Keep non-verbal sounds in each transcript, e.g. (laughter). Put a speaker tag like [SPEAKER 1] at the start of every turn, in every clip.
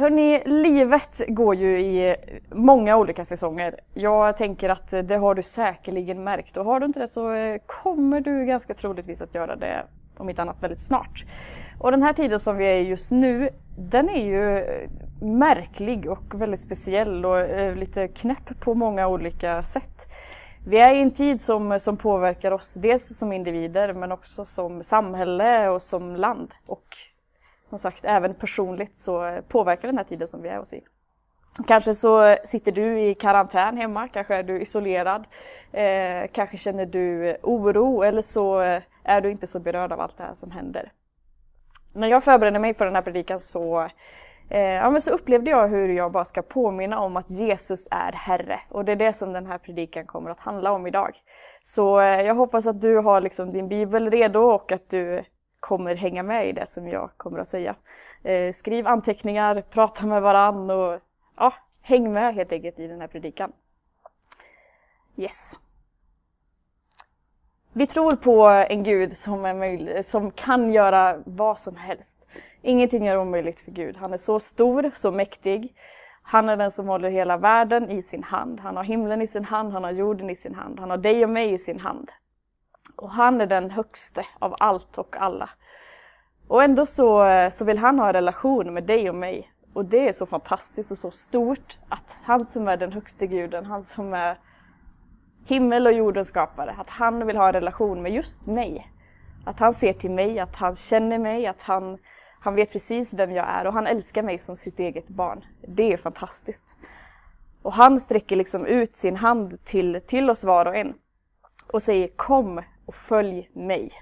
[SPEAKER 1] Hörni, livet går ju i många olika säsonger. Jag tänker att det har du säkerligen märkt och har du inte det så eh, kommer du ganska troligtvis att göra det om inte annat väldigt snart. Och den här tiden som vi är i just nu, den är ju eh, märklig och väldigt speciell och eh, lite knäpp på många olika sätt. Vi är i en tid som, som påverkar oss dels som individer men också som samhälle och som land. Och som sagt, även personligt så påverkar den här tiden som vi är oss i. Kanske så sitter du i karantän hemma, kanske är du isolerad, eh, kanske känner du oro eller så är du inte så berörd av allt det här som händer. När jag förberedde mig för den här predikan så, eh, ja, men så upplevde jag hur jag bara ska påminna om att Jesus är Herre. Och det är det som den här predikan kommer att handla om idag. Så eh, jag hoppas att du har liksom din bibel redo och att du kommer hänga med i det som jag kommer att säga. Eh, skriv anteckningar, prata med varann och ja, häng med helt enkelt i den här predikan. Yes. Vi tror på en Gud som, är möjlig, som kan göra vad som helst. Ingenting är omöjligt för Gud. Han är så stor, så mäktig. Han är den som håller hela världen i sin hand. Han har himlen i sin hand, han har jorden i sin hand. Han har dig och mig i sin hand. Och han är den högste av allt och alla. Och ändå så, så vill han ha en relation med dig och mig. Och det är så fantastiskt och så stort att han som är den högste guden, han som är himmel och jordens skapare, att han vill ha en relation med just mig. Att han ser till mig, att han känner mig, att han, han vet precis vem jag är och han älskar mig som sitt eget barn. Det är fantastiskt. Och han sträcker liksom ut sin hand till, till oss var och en och säger kom och följ mig.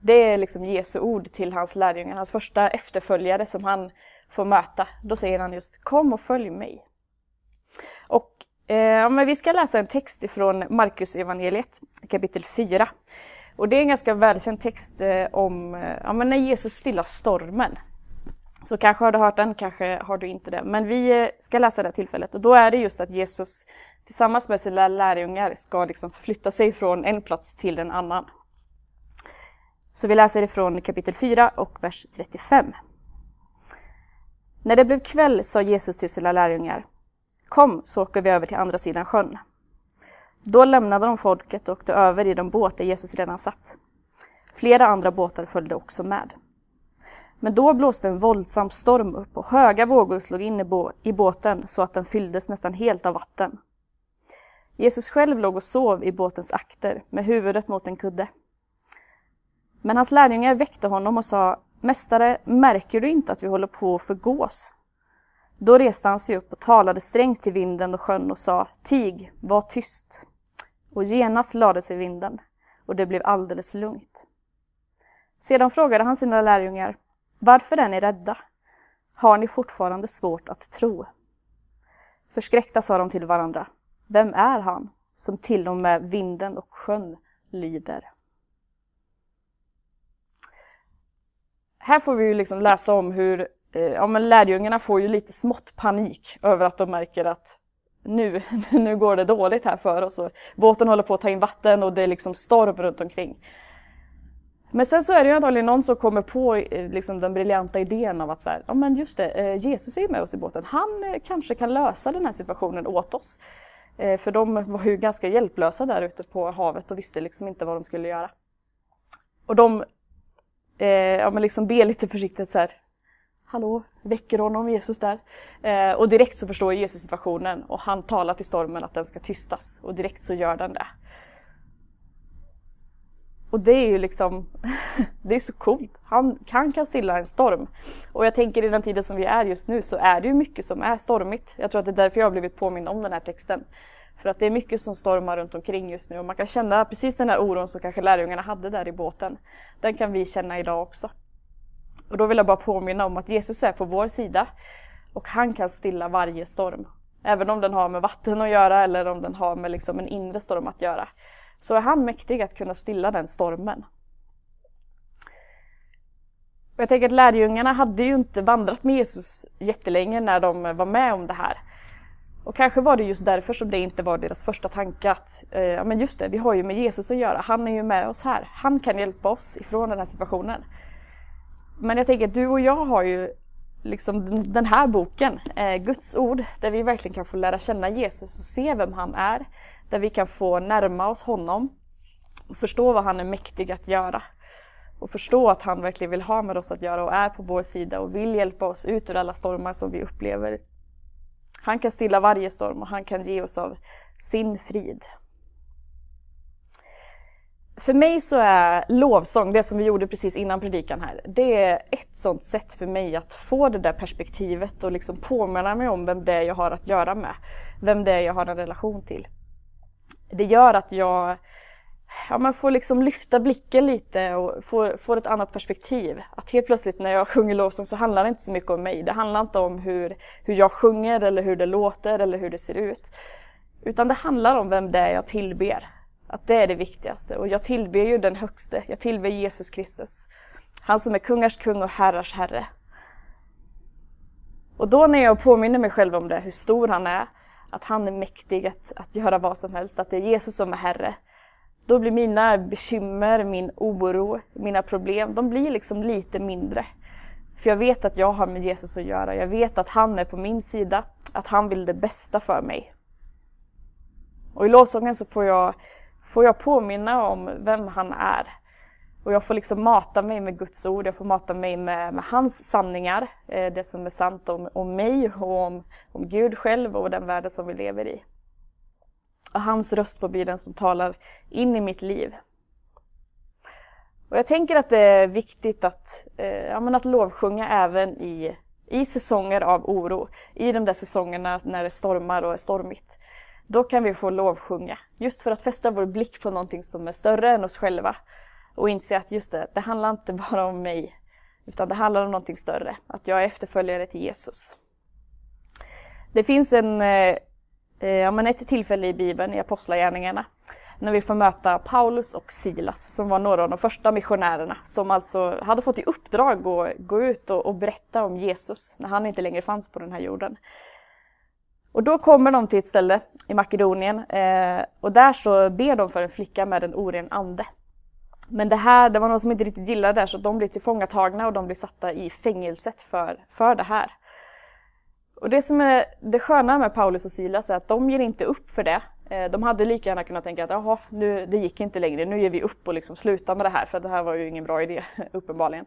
[SPEAKER 1] Det är liksom Jesu ord till hans lärjungar, hans första efterföljare som han får möta. Då säger han just kom och följ mig. Och eh, men vi ska läsa en text ifrån Markus evangeliet kapitel 4. Och det är en ganska välkänd text eh, om eh, ja, men när Jesus stillar stormen. Så kanske har du hört den, kanske har du inte det. Men vi eh, ska läsa det tillfället och då är det just att Jesus tillsammans med sina lärjungar ska liksom flytta sig från en plats till en annan. Så vi läser ifrån kapitel 4 och vers 35. När det blev kväll sa Jesus till sina lärjungar Kom så åker vi över till andra sidan sjön. Då lämnade de folket och åkte över i den båt där Jesus redan satt. Flera andra båtar följde också med. Men då blåste en våldsam storm upp och höga vågor slog in i, båten så att den fylldes nästan helt av vatten. Jesus själv låg och sov i båtens akter med huvudet mot en kudde. Men hans lärjungar väckte honom och sa Mästare, märker du inte att vi håller på att förgås? Då reste han sig upp och talade strängt till vinden och sjön och sa Tig, var tyst. Och genast lade sig vinden och det blev alldeles lugnt. Sedan frågade han sina lärjungar Varför är ni rädda? Har ni fortfarande svårt att tro? Förskräckta sa de till varandra vem är han som till och med vinden och sjön lyder? här får vi ju liksom läsa om hur eh, ja, men lärjungarna får ju lite smått panik över att de märker att nu, (laughs) nu går det dåligt här för oss. Och båten håller på att ta in vatten och det är liksom storm runt omkring. Men sen så är det ju antagligen någon som kommer på eh, liksom den briljanta idén av att så här, ja men just det, eh, Jesus är ju med oss i båten. Han kanske kan lösa den här situationen åt oss. Eh, för de var ju ganska hjälplösa där ute på havet och visste liksom inte vad de skulle göra. Och de eh, ja, men liksom ber lite försiktigt så här. Hallå, väcker honom Jesus där? Eh, och direkt så förstår Jesus situationen och han talar till stormen att den ska tystas och direkt så gör den det. Och det är ju liksom, (laughs) det är så coolt. Han, han kan stilla en storm. Och jag tänker i den tiden som vi är just nu så är det ju mycket som är stormigt. Jag tror att det är därför jag har blivit påmind om den här texten. För att det är mycket som stormar runt omkring just nu och man kan känna precis den här oron som kanske lärjungarna hade där i båten. Den kan vi känna idag också. Och då vill jag bara påminna om att Jesus är på vår sida och han kan stilla varje storm. Även om den har med vatten att göra eller om den har med liksom en inre storm att göra. Så är han mäktig att kunna stilla den stormen. Jag tänker att lärjungarna hade ju inte vandrat med Jesus jättelänge när de var med om det här. Och kanske var det just därför som det inte var deras första tanke att eh, ja men just det, vi har ju med Jesus att göra, han är ju med oss här, han kan hjälpa oss ifrån den här situationen. Men jag tänker att du och jag har ju liksom den här boken, eh, Guds ord, där vi verkligen kan få lära känna Jesus och se vem han är. Där vi kan få närma oss honom och förstå vad han är mäktig att göra. Och förstå att han verkligen vill ha med oss att göra och är på vår sida och vill hjälpa oss ut ur alla stormar som vi upplever. Han kan stilla varje storm och han kan ge oss av sin frid. För mig så är lovsång, det som vi gjorde precis innan predikan här, det är ett sånt sätt för mig att få det där perspektivet och liksom påminna mig om vem det är jag har att göra med. Vem det är jag har en relation till. Det gör att jag ja, man får liksom lyfta blicken lite och få, få ett annat perspektiv. Att helt plötsligt när jag sjunger lovsång så handlar det inte så mycket om mig. Det handlar inte om hur, hur jag sjunger eller hur det låter eller hur det ser ut. Utan det handlar om vem det är jag tillber. Att det är det viktigaste. Och jag tillber ju den högste. Jag tillber Jesus Kristus. Han som är kungars kung och herrars herre. Och då när jag påminner mig själv om det, hur stor han är, att han är mäktig att, att göra vad som helst, att det är Jesus som är herre. Då blir mina bekymmer, min oro, mina problem, de blir liksom lite mindre. För jag vet att jag har med Jesus att göra. Jag vet att han är på min sida, att han vill det bästa för mig. Och i lovsången så får jag får jag påminna om vem han är. Och jag får liksom mata mig med Guds ord, jag får mata mig med, med hans sanningar, eh, det som är sant om, om mig och om, om Gud själv och den världen som vi lever i. Och hans röst får bli den som talar in i mitt liv. Och jag tänker att det är viktigt att, eh, ja, men att lovsjunga även i, i säsonger av oro. I de där säsongerna när det stormar och är stormigt. Då kan vi få lovsjunga, just för att fästa vår blick på någonting som är större än oss själva. Och inse att just det, det handlar inte bara om mig, utan det handlar om någonting större. Att jag är efterföljare till Jesus. Det finns en, eh, eh Eh, ja, men ett tillfälle i Bibeln, i Apostlagärningarna, när vi får möta Paulus och Silas som var några av de första missionärerna som alltså hade fått i uppdrag att gå ut och, och berätta om Jesus när han inte längre fanns på den här jorden. Och då kommer de till ett ställe i Makedonien eh, och där så ber de för en flicka med en oren ande. Men det här, det var någon som inte riktigt gillade det så de blir tillfångatagna och de blir satta i fängelset för, för det här. Och det som är det sköna med Paulus och Silas är att de ger inte upp för det. Eh, de hade lika gärna kunnat tänka att jaha, nu, det gick inte längre, nu ger vi upp och liksom slutar med det här för det här var ju ingen bra idé, (laughs) uppenbarligen.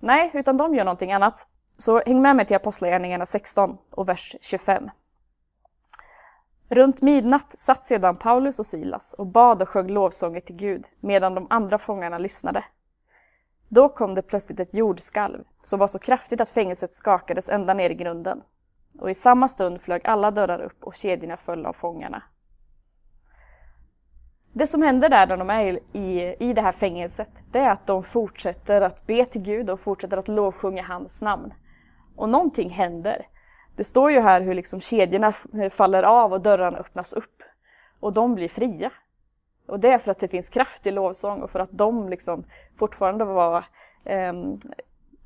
[SPEAKER 1] Nej, utan de gör någonting annat. Så häng med mig till Apostlagärningarna 16 och vers 25. Runt midnatt satt sedan Paulus och Silas och bad och sjöng lovsånger till Gud medan de andra fångarna lyssnade. Då kom det plötsligt ett jordskalv som var så kraftigt att fängelset skakades ända ner i grunden. Och i samma stund flög alla dörrar upp och kedjorna föll av fångarna. Det som händer där när de är i, i det här fängelset, det är att de fortsätter att be till Gud och fortsätter att lovsjunga hans namn. Och någonting händer. Det står ju här hur liksom kedjorna faller av och dörrarna öppnas upp. Och de blir fria. Och det är för att det finns kraft i lovsång och för att de liksom fortfarande var eh,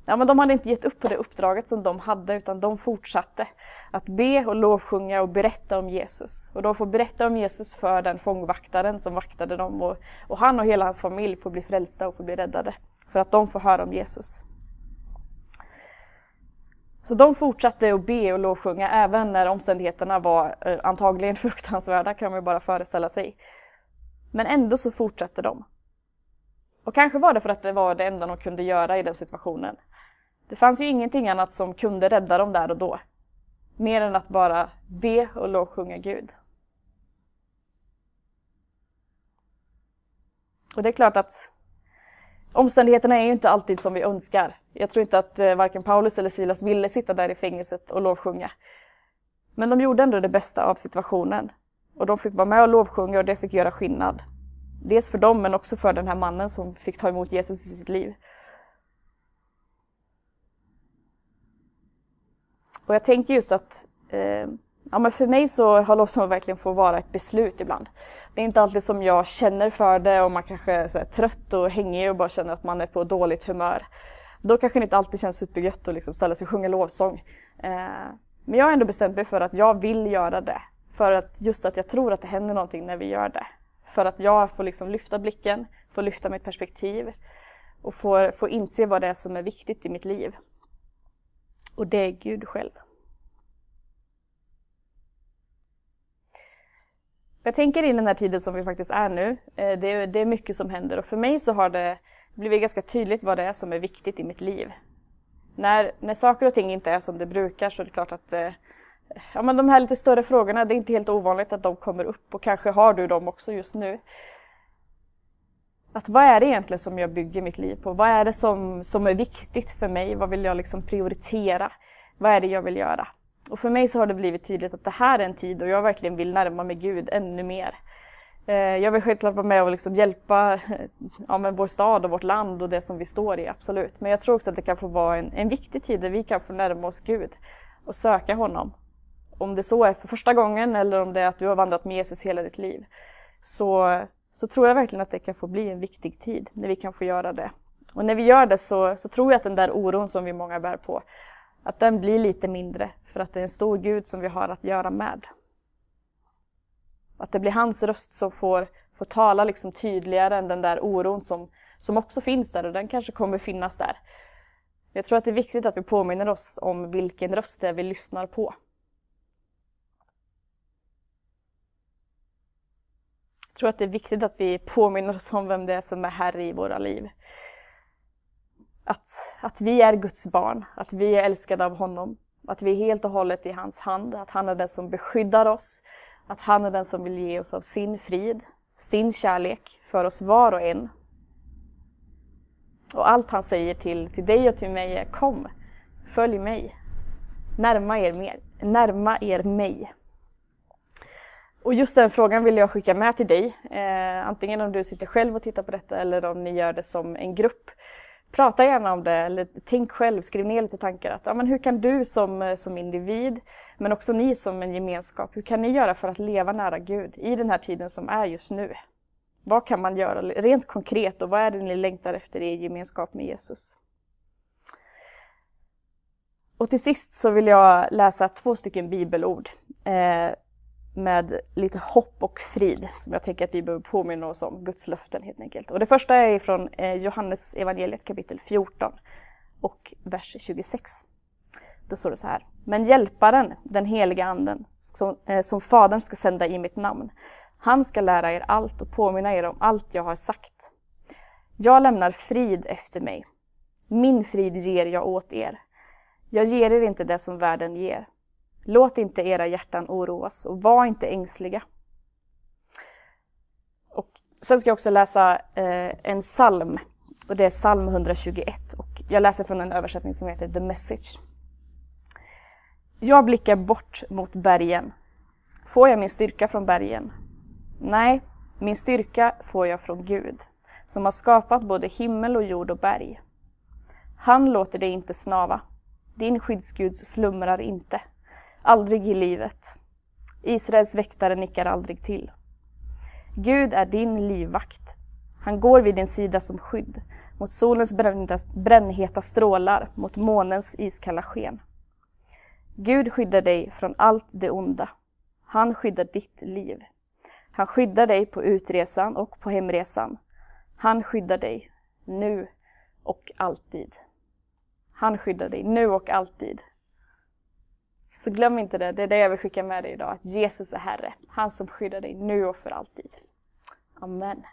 [SPEAKER 1] Ja, men de hade inte gett upp på det uppdraget som de hade utan de fortsatte att be och lovsjunga och berätta om Jesus. Och de får berätta om Jesus för den fångvaktaren som vaktade dem och, och han och hela hans familj får bli frälsta och får bli räddade för att de får höra om Jesus. Så de fortsatte att be och lovsjunga även när omständigheterna var eh, antagligen (laughs) fruktansvärda kan man ju bara föreställa sig. Men ändå så fortsatte de. Och kanske var det för att det var det enda de kunde göra i den situationen. Det fanns ju ingenting annat som kunde rädda dem där och då. Mer än att bara be och lovsjunga Gud. Och det är klart att omständigheterna är ju inte alltid som vi önskar. Jag tror inte att eh, varken Paulus eller Silas ville sitta där i fängelset och lovsjunga. Men de gjorde ändå det bästa av situationen. Och de fick vara med och lovsjunga och det fick göra skillnad. Dels för dem men också för den här mannen som fick ta emot Jesus i sitt liv. Och jag tänker just att eh, ja, men för mig så har lovsång verkligen fått vara ett beslut ibland. Det är inte alltid som jag känner för det och man kanske är så trött och hängig och bara känner att man är på dåligt humör. Då kanske det inte alltid känns supergött att liksom ställa sig och sjunga lovsång. Eh, men jag har ändå bestämt mig för att jag vill göra det. För att just att jag tror att det händer någonting när vi gör det. För att jag får liksom lyfta blicken, får lyfta mitt perspektiv och får, får inse vad det är som är viktigt i mitt liv. Och det är Gud själv. Jag tänker i den här tiden som vi faktiskt är nu, eh, det är, det är mycket som händer och för mig så har det blivit ganska tydligt vad det är som är viktigt i mitt liv. När, när saker och ting inte är som det brukar så är det klart att eh, ja, men de här lite större frågorna, det är inte helt ovanligt att de kommer upp och kanske har du dem också just nu. Att vad är det egentligen som jag bygger mitt liv på? Vad är det som, som är viktigt för mig? Vad vill jag liksom prioritera? Vad är det jag vill göra? Och för mig så har det blivit tydligt att det här är en tid då jag verkligen vill närma mig Gud ännu mer. Eh, jag vill självklart vara med och liksom hjälpa ja, men vår stad och vårt land och det som vi står i, absolut. Men jag tror också att det kan få vara en, en viktig tid där vi kan få närma oss Gud och söka honom. Om det så är för första gången eller om det är att du har vandrat med Jesus hela ditt liv. Så, så tror jag verkligen att det kan få bli en viktig tid när vi kan få göra det. Och när vi gör det så, så tror jag att den där oron som vi många bär på, att den blir lite mindre för att det är en stor Gud som vi har att göra med. Att det blir hans röst som får, får tala liksom tydligare än den där oron som, som också finns där och den kanske kommer finnas där. Jag tror att det är viktigt att vi påminner oss om vilken röst det är vi lyssnar på. Tror att det är viktigt att vi påminner oss om vem det är som är Herre i våra liv. Att, att vi är Guds barn, att vi är älskade av honom, att vi är helt och hållet i hans hand, att han är den som beskyddar oss, att han är den som vill ge oss av sin frid, sin kärlek för oss var och en. Och allt han säger till, till dig och till mig är kom, följ mig, närma er, mer, närma er mig. Och just den frågan vill jag skicka med till dig, eh, antingen om du sitter själv och tittar på detta eller om ni gör det som en grupp prata gärna om det eller tänk själv, skriv ner lite tankar. Att, ja, men hur kan du som, eh, som individ, men också ni som en gemenskap, hur kan ni göra för att leva nära Gud i den här tiden som är just nu? Vad kan man göra rent konkret och vad är det ni längtar efter i gemenskap med Jesus? Och till sist så vill jag läsa två stycken bibelord. Eh, med lite hopp och frid som jag tänker att vi behöver påminna oss om, Guds löften helt enkelt. Och det första är från eh, Johannes evangeliet kapitel 14 och vers 26. Då står det så här. Men hjälparen, den heliga anden, som, eh, som Fadern ska sända i mitt namn, han ska lära er allt och påminna er om allt jag har sagt. Jag lämnar frid efter mig. Min frid ger jag åt er. Jag ger er inte det som världen ger. Låt inte era hjärtan oroas och var inte ängsliga. Och sen ska jag också läsa eh, en psalm och det är psalm 121 och jag läser från en översättning som heter The Message. Jag blickar bort mot bergen. Får jag min styrka från bergen? Nej, min styrka får jag från Gud, som har skapat både himmel och jord och berg. Han låter dig inte snava. Din skyddsgud slumrar inte. Aldrig i livet. Israels väktare nickar aldrig till. Gud är din livvakt. Han går vid din sida som skydd mot solens brännheta strålar, mot månens iskalla sken. Gud skyddar dig från allt det onda. Han skyddar ditt liv. Han skyddar dig på utresan och på hemresan. Han skyddar dig nu och alltid. Han skyddar dig nu och alltid. Så glöm inte det, det är det jag vill skicka med dig idag, att Jesus är Herre. Han som skyddar dig nu och för alltid. Amen.